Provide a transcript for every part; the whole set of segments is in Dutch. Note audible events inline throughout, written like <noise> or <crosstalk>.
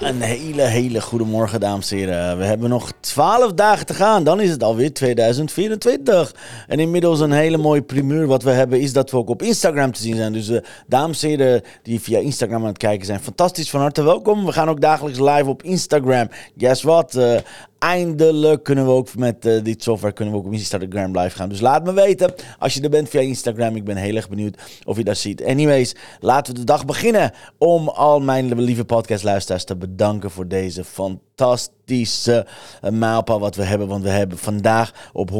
Een hele, hele goede morgen, dames en heren. We hebben nog 12 dagen te gaan. Dan is het alweer 2024. En inmiddels een hele mooie primeur wat we hebben is dat we ook op Instagram te zien zijn. Dus uh, dames en heren die via Instagram aan het kijken zijn, fantastisch van harte welkom. We gaan ook dagelijks live op Instagram. Guess what? Uh, eindelijk kunnen we ook met uh, dit software kunnen we ook op Instagram live gaan. Dus laat me weten als je er bent via Instagram. Ik ben heel erg benieuwd of je dat ziet. Anyways, laten we de dag beginnen om al mijn lieve podcastluisteraars te bedanken voor deze fantastische uh, mijlpaal wat we hebben. Want we hebben vandaag op 146.230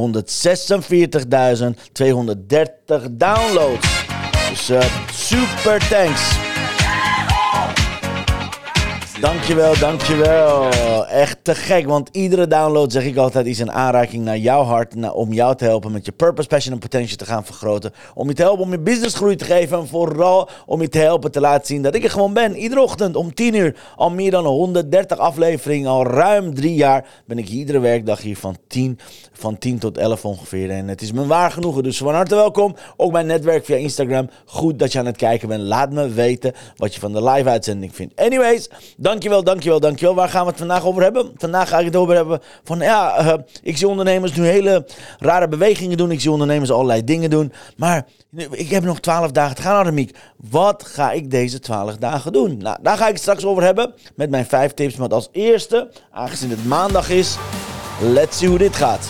downloads. Dus uh, super thanks. Dankjewel, dankjewel. Echt te gek, want iedere download, zeg ik altijd, is een aanraking naar jouw hart. Om jou te helpen met je purpose, passion en potential te gaan vergroten. Om je te helpen om je business groei te geven. En vooral om je te helpen te laten zien dat ik er gewoon ben. Iedere ochtend om 10 uur. Al meer dan 130 afleveringen. Al ruim drie jaar ben ik iedere werkdag hier van 10, van 10 tot 11 ongeveer. En het is me waar genoegen. Dus van harte welkom. Ook mijn netwerk via Instagram. Goed dat je aan het kijken bent. Laat me weten wat je van de live uitzending vindt. Anyways. Dankjewel, dankjewel, dankjewel. Waar gaan we het vandaag over hebben? Vandaag ga ik het over hebben van ja, uh, ik zie ondernemers nu hele rare bewegingen doen. Ik zie ondernemers allerlei dingen doen. Maar ik heb nog twaalf dagen te gaan, Aramiek. Wat ga ik deze twaalf dagen doen? Nou, daar ga ik het straks over hebben met mijn vijf tips. Maar als eerste, aangezien het maandag is, let's see hoe dit gaat.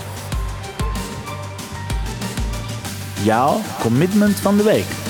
Jouw commitment van de week.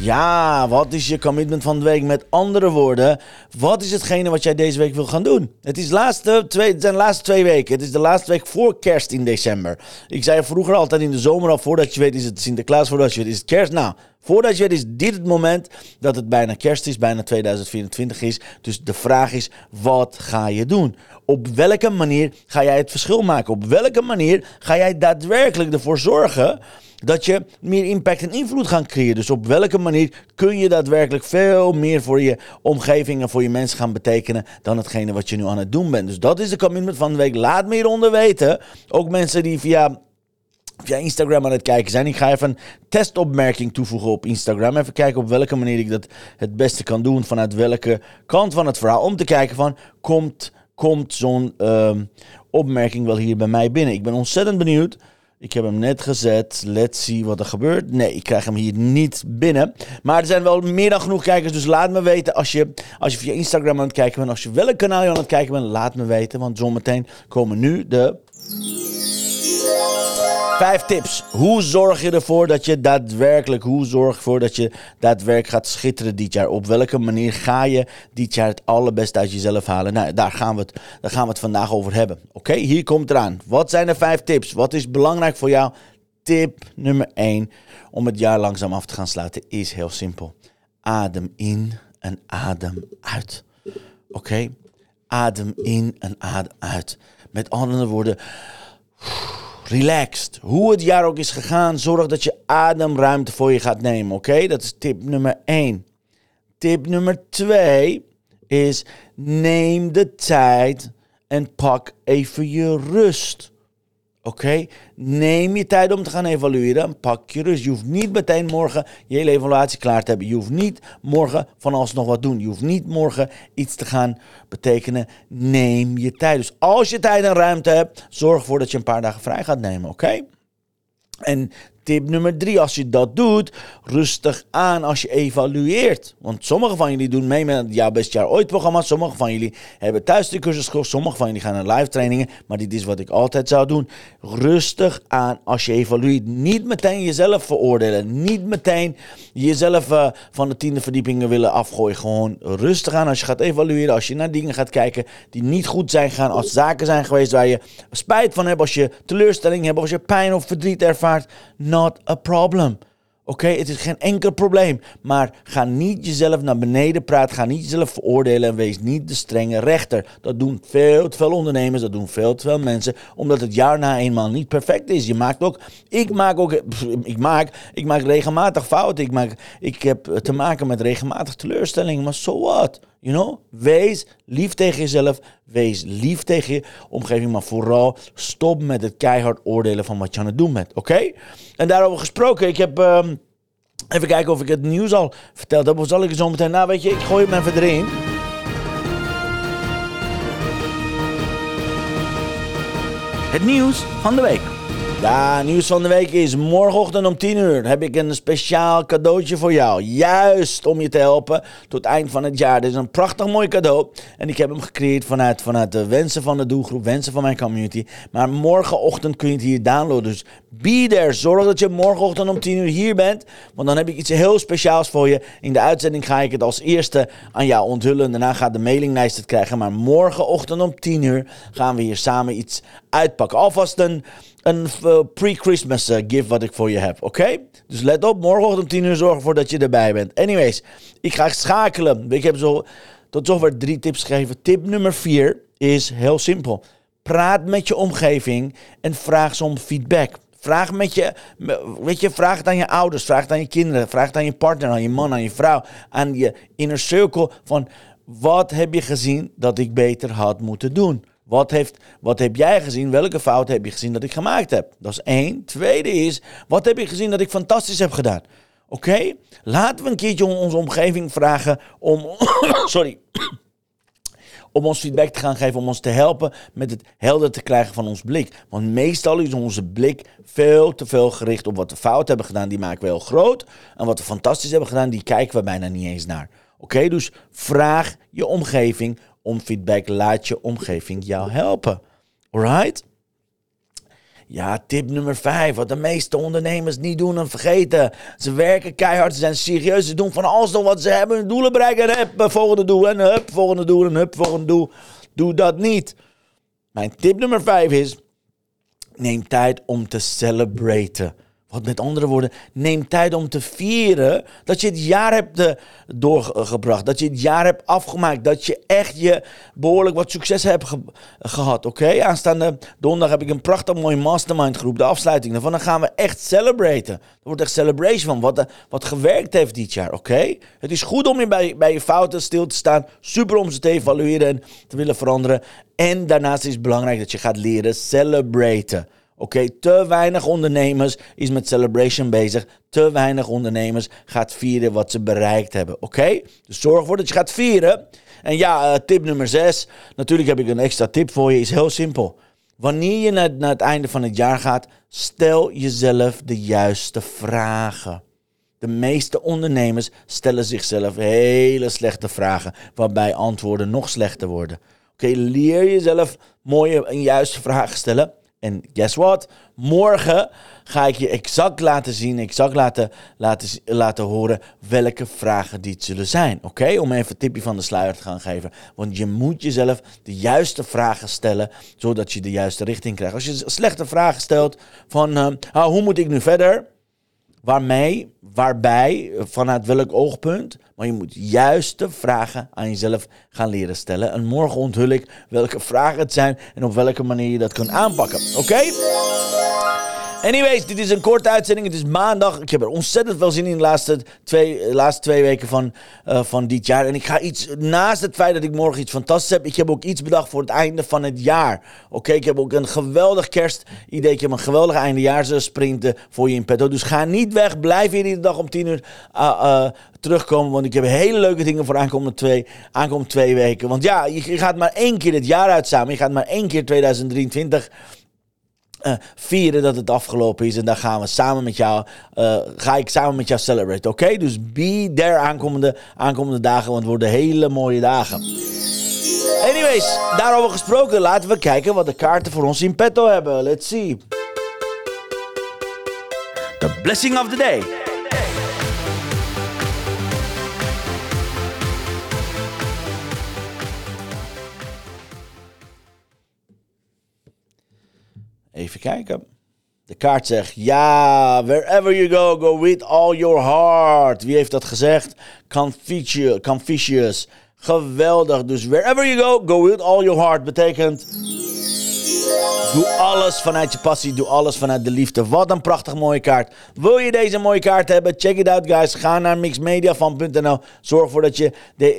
Ja, wat is je commitment van de week? Met andere woorden, wat is hetgene wat jij deze week wil gaan doen? Het, is laatste twee, het zijn de laatste twee weken. Het is de laatste week voor kerst in december. Ik zei vroeger altijd in de zomer al, voordat je weet is het Sinterklaas, voordat je weet is het kerst. Nou, voordat je weet is dit het moment dat het bijna kerst is, bijna 2024 is. Dus de vraag is, wat ga je doen? Op welke manier ga jij het verschil maken? Op welke manier ga jij daadwerkelijk ervoor zorgen dat je meer impact en invloed gaat creëren. Dus op welke manier kun je daadwerkelijk veel meer voor je omgeving en voor je mensen gaan betekenen dan hetgene wat je nu aan het doen bent. Dus dat is de commitment van de week. Laat me hieronder weten. Ook mensen die via via Instagram aan het kijken zijn. Ik ga even een testopmerking toevoegen op Instagram. Even kijken op welke manier ik dat het beste kan doen. Vanuit welke kant van het verhaal. Om te kijken van, komt, komt zo'n uh, opmerking wel hier bij mij binnen? Ik ben ontzettend benieuwd. Ik heb hem net gezet. Let's see wat er gebeurt. Nee, ik krijg hem hier niet binnen. Maar er zijn wel meer dan genoeg kijkers. Dus laat me weten als je, als je via Instagram aan het kijken bent. Als je welk kanaal aan het kijken bent, laat me weten. Want zometeen komen nu de... Vijf tips. Hoe zorg je ervoor dat je daadwerkelijk, hoe zorg je ervoor dat je daadwerkelijk gaat schitteren dit jaar? Op welke manier ga je dit jaar het allerbeste uit jezelf halen? Nou, daar gaan we het, daar gaan we het vandaag over hebben. Oké, hier komt eraan. Wat zijn de vijf tips? Wat is belangrijk voor jou? Tip nummer 1 om het jaar langzaam af te gaan sluiten is heel simpel. Adem in en adem uit. Oké? Adem in en adem uit. Met andere woorden relaxed. Hoe het jaar ook is gegaan, zorg dat je ademruimte voor je gaat nemen. Oké, dat is tip nummer 1. Tip nummer 2 is neem de tijd en pak even je rust. Oké, neem je tijd om te gaan evalueren. Pak je rust. Je hoeft niet meteen morgen je hele evaluatie klaar te hebben. Je hoeft niet morgen van alles nog wat doen. Je hoeft niet morgen iets te gaan betekenen. Neem je tijd. Dus als je tijd en ruimte hebt, zorg ervoor dat je een paar dagen vrij gaat nemen. Oké? En tip nummer drie, als je dat doet, rustig aan als je evalueert. Want sommige van jullie doen mee met het Jouw Best Jaar Ooit programma. Sommige van jullie hebben thuis de cursus gekocht. Sommige van jullie gaan naar live trainingen. Maar dit is wat ik altijd zou doen. Rustig aan als je evalueert. Niet meteen jezelf veroordelen. Niet meteen jezelf uh, van de tiende verdiepingen willen afgooien. Gewoon rustig aan als je gaat evalueren. Als je naar dingen gaat kijken die niet goed zijn gaan. Als zaken zijn geweest waar je spijt van hebt. Als je teleurstelling hebt. Als je pijn of verdriet ervaart not a problem. Oké, het is geen enkel probleem. Maar ga niet jezelf naar beneden praten. Ga niet jezelf veroordelen en wees niet de strenge rechter. Dat doen veel te veel ondernemers, dat doen veel te veel mensen. Omdat het jaar na eenmaal niet perfect is. Je maakt ook, ik maak ook, ik maak, ik maak regelmatig fouten. Ik, maak, ik heb te maken met regelmatig teleurstellingen. Maar so what? You know? Wees lief tegen jezelf. Wees lief tegen je omgeving. Maar vooral stop met het keihard oordelen van wat je aan het doen bent. Oké? En daarover gesproken, ik heb. Ehm, even kijken of ik het nieuws al verteld heb. Of zal ik zo meteen. Nou, weet je, ik gooi hem even erin. Het nieuws van de week. Ja, nieuws van de week is morgenochtend om 10 uur heb ik een speciaal cadeautje voor jou. Juist om je te helpen tot eind van het jaar. Dit is een prachtig mooi cadeau. En ik heb hem gecreëerd vanuit, vanuit de wensen van de doelgroep, wensen van mijn community. Maar morgenochtend kun je het hier downloaden. Dus be there. Zorg dat je morgenochtend om 10 uur hier bent. Want dan heb ik iets heel speciaals voor je. In de uitzending ga ik het als eerste aan jou onthullen. Daarna gaat de mailinglijst het krijgen. Maar morgenochtend om 10 uur gaan we hier samen iets uitpakken. Alvast een een uh, pre-Christmas uh, gift wat ik voor je heb. Oké? Dus let op, morgenochtend om 10 uur zorgen voor dat je erbij bent. Anyways, ik ga schakelen. Ik heb zo tot zover drie tips gegeven. Tip nummer 4 is heel simpel. Praat met je omgeving en vraag ze om feedback. Vraag met je, weet je, vraag het aan je ouders, vraag het aan je kinderen, vraag het aan je partner, aan je man, aan je vrouw, aan je inner circle van wat heb je gezien dat ik beter had moeten doen? Wat, heeft, wat heb jij gezien? Welke fout heb je gezien dat ik gemaakt heb? Dat is één. Tweede is, wat heb je gezien dat ik fantastisch heb gedaan? Oké? Laten we een keertje onze omgeving vragen om. <coughs> sorry. <coughs> om ons feedback te gaan geven, om ons te helpen met het helder te krijgen van ons blik. Want meestal is onze blik veel te veel gericht op wat we fout hebben gedaan, die maken we heel groot. En wat we fantastisch hebben gedaan, die kijken we bijna niet eens naar. Oké, dus vraag je omgeving om feedback. Laat je omgeving jou helpen. Alright? Ja, tip nummer 5. Wat de meeste ondernemers niet doen en vergeten. Ze werken keihard, ze zijn serieus. Ze doen van alles wat ze hebben. Hun doelen bereiken. En hup, volgende doel. En hup, volgende doel. En hup, volgende doel. Doe dat niet. Mijn tip nummer 5 is. Neem tijd om te celebraten. Wat met andere woorden, neem tijd om te vieren dat je het jaar hebt uh, doorgebracht. Dat je het jaar hebt afgemaakt. Dat je echt je behoorlijk wat succes hebt gehad. Oké, aanstaande donderdag heb ik een prachtig mooi mastermind groep. De afsluiting daarvan. Dan gaan we echt celebraten. Er wordt echt celebration van wat, uh, wat gewerkt heeft dit jaar. Oké, het is goed om je bij, bij je fouten stil te staan. Super om ze te evalueren en te willen veranderen. En daarnaast is het belangrijk dat je gaat leren celebraten. Oké, te weinig ondernemers is met celebration bezig. Te weinig ondernemers gaat vieren wat ze bereikt hebben. Oké? Dus zorg ervoor dat je gaat vieren. En ja, uh, tip nummer 6. Natuurlijk heb ik een extra tip voor je. Is heel simpel. Wanneer je naar het einde van het jaar gaat, stel jezelf de juiste vragen. De meeste ondernemers stellen zichzelf hele slechte vragen, waarbij antwoorden nog slechter worden. Oké, leer jezelf mooie en juiste vragen stellen. En guess what? Morgen ga ik je exact laten zien, exact laten, laten, laten horen welke vragen dit zullen zijn. Oké? Om even een tipje van de sluier te gaan geven. Want je moet jezelf de juiste vragen stellen, zodat je de juiste richting krijgt. Als je slechte vragen stelt van uh, hoe moet ik nu verder? Waarmee, waarbij, vanuit welk oogpunt. Maar je moet juiste vragen aan jezelf gaan leren stellen. En morgen onthul ik welke vragen het zijn en op welke manier je dat kunt aanpakken. Oké? Anyways, dit is een korte uitzending. Het is maandag. Ik heb er ontzettend veel zin in de laatste twee, laatste twee weken van, uh, van dit jaar. En ik ga iets, naast het feit dat ik morgen iets fantastisch heb, ik heb ook iets bedacht voor het einde van het jaar. Oké, ik heb ook een geweldig kerstidee. Ik heb een geweldige eindejaarssprint voor je in petto. Dus ga niet weg. Blijf hier iedere dag om tien uur uh, terugkomen. Want ik heb hele leuke dingen voor aankomende twee, aankomende twee weken. Want ja, je, je gaat maar één keer het jaar uit samen. Je gaat maar één keer 2023 uh, vieren dat het afgelopen is. En dan gaan we samen met jou, uh, ga ik samen met jou celebrate. Oké, dus be there aankomende, aankomende dagen, want het worden hele mooie dagen. Anyways, daarover gesproken, laten we kijken wat de kaarten voor ons in petto hebben. Let's see. The blessing of the day. Kijken. De kaart zegt, ja, wherever you go, go with all your heart. Wie heeft dat gezegd? Confucius. Geweldig. Dus wherever you go, go with all your heart. Betekent... Doe alles vanuit je passie, doe alles vanuit de liefde. Wat een prachtig mooie kaart. Wil je deze mooie kaart hebben? Check it out guys. Ga naar mixmediafan.nl. Zorg ervoor dat je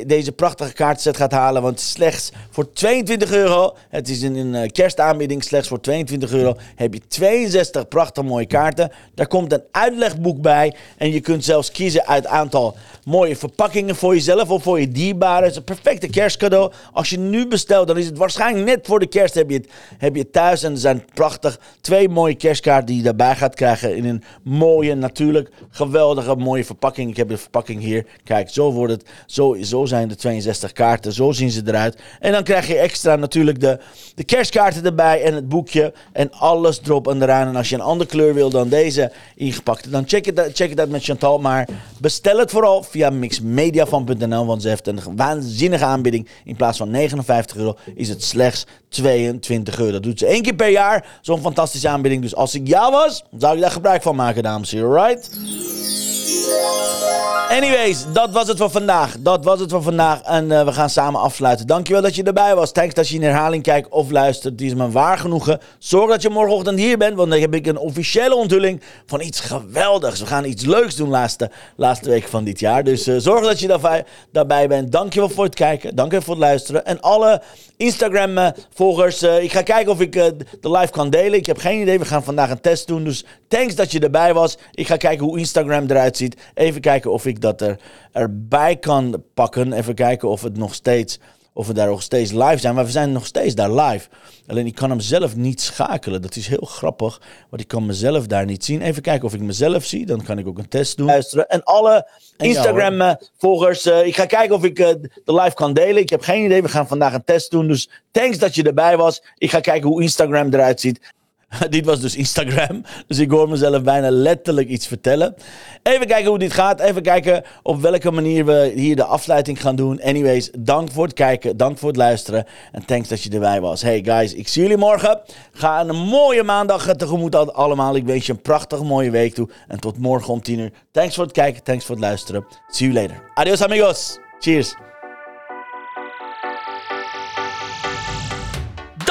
deze prachtige kaartset gaat halen. Want slechts voor 22 euro, het is een, een eh, kerstaanbieding, slechts voor 22 euro heb je 62 prachtig mooie kaarten. Daar komt een uitlegboek bij. En je kunt zelfs kiezen uit aantal mooie verpakkingen voor jezelf of voor je dierbaren. Het is een perfecte kerstcadeau. Als je nu bestelt, dan is het waarschijnlijk net voor de kerst heb je het, heb je thuis. En er zijn prachtig twee mooie kerstkaarten die je daarbij gaat krijgen. In een mooie, natuurlijk geweldige, mooie verpakking. Ik heb de verpakking hier. Kijk, zo wordt het. Zo, zo zijn de 62 kaarten. Zo zien ze eruit. En dan krijg je extra natuurlijk de, de kerstkaarten erbij en het boekje. En alles erop en eraan. En als je een andere kleur wil dan deze ingepakt, dan check het, check het uit met Chantal. Maar bestel het vooral via mixmediafan.nl. Want ze heeft een waanzinnige aanbieding. In plaats van 59 euro is het slechts 22 euro. Dat doet één keer per jaar. Zo'n fantastische aanbieding. Dus als ik jou was, zou ik daar gebruik van maken, dames en heren. Right? Anyways, dat was het voor vandaag. Dat was het voor vandaag. En uh, we gaan samen afsluiten. Dankjewel dat je erbij was. Thanks dat je in herhaling kijkt of luistert. Die is me waar genoegen. Zorg dat je morgenochtend hier bent. Want dan heb ik een officiële onthulling van iets geweldigs. We gaan iets leuks doen laatste, laatste week van dit jaar. Dus uh, zorg dat je daarbij, daarbij bent. Dankjewel voor het kijken. Dankjewel voor het luisteren. En alle Instagram-volgers. Uh, ik ga kijken of ik de live kan delen. Ik heb geen idee. We gaan vandaag een test doen. Dus thanks dat je erbij was. Ik ga kijken hoe Instagram eruit ziet. Even kijken of ik dat er, erbij kan pakken. Even kijken of het nog steeds, of we daar nog steeds live zijn. Maar we zijn nog steeds daar live. Alleen ik kan hem zelf niet schakelen. Dat is heel grappig, want ik kan mezelf daar niet zien. Even kijken of ik mezelf zie. Dan kan ik ook een test doen. Luisteren. En alle Instagram-volgers, uh, ik ga kijken of ik uh, de live kan delen. Ik heb geen idee. We gaan vandaag een test doen. Dus thanks dat je erbij was. Ik ga kijken hoe Instagram eruit ziet. <laughs> dit was dus Instagram. Dus ik hoor mezelf bijna letterlijk iets vertellen. Even kijken hoe dit gaat. Even kijken op welke manier we hier de afsluiting gaan doen. Anyways, dank voor het kijken. Dank voor het luisteren. En thanks dat je erbij was. Hey guys, ik zie jullie morgen. Ga een mooie maandag tegemoet allemaal. Ik wens je een prachtige mooie week toe. En tot morgen om 10 uur. Thanks voor het kijken. Thanks voor het luisteren. See you later. Adios amigos. Cheers.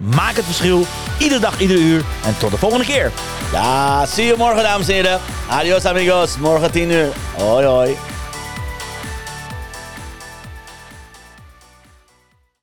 Maak het verschil, iedere dag, iedere uur. En tot de volgende keer. Ja, zie je morgen, dames en heren. Adios, amigos. Morgen 10 uur. Hoi, hoi.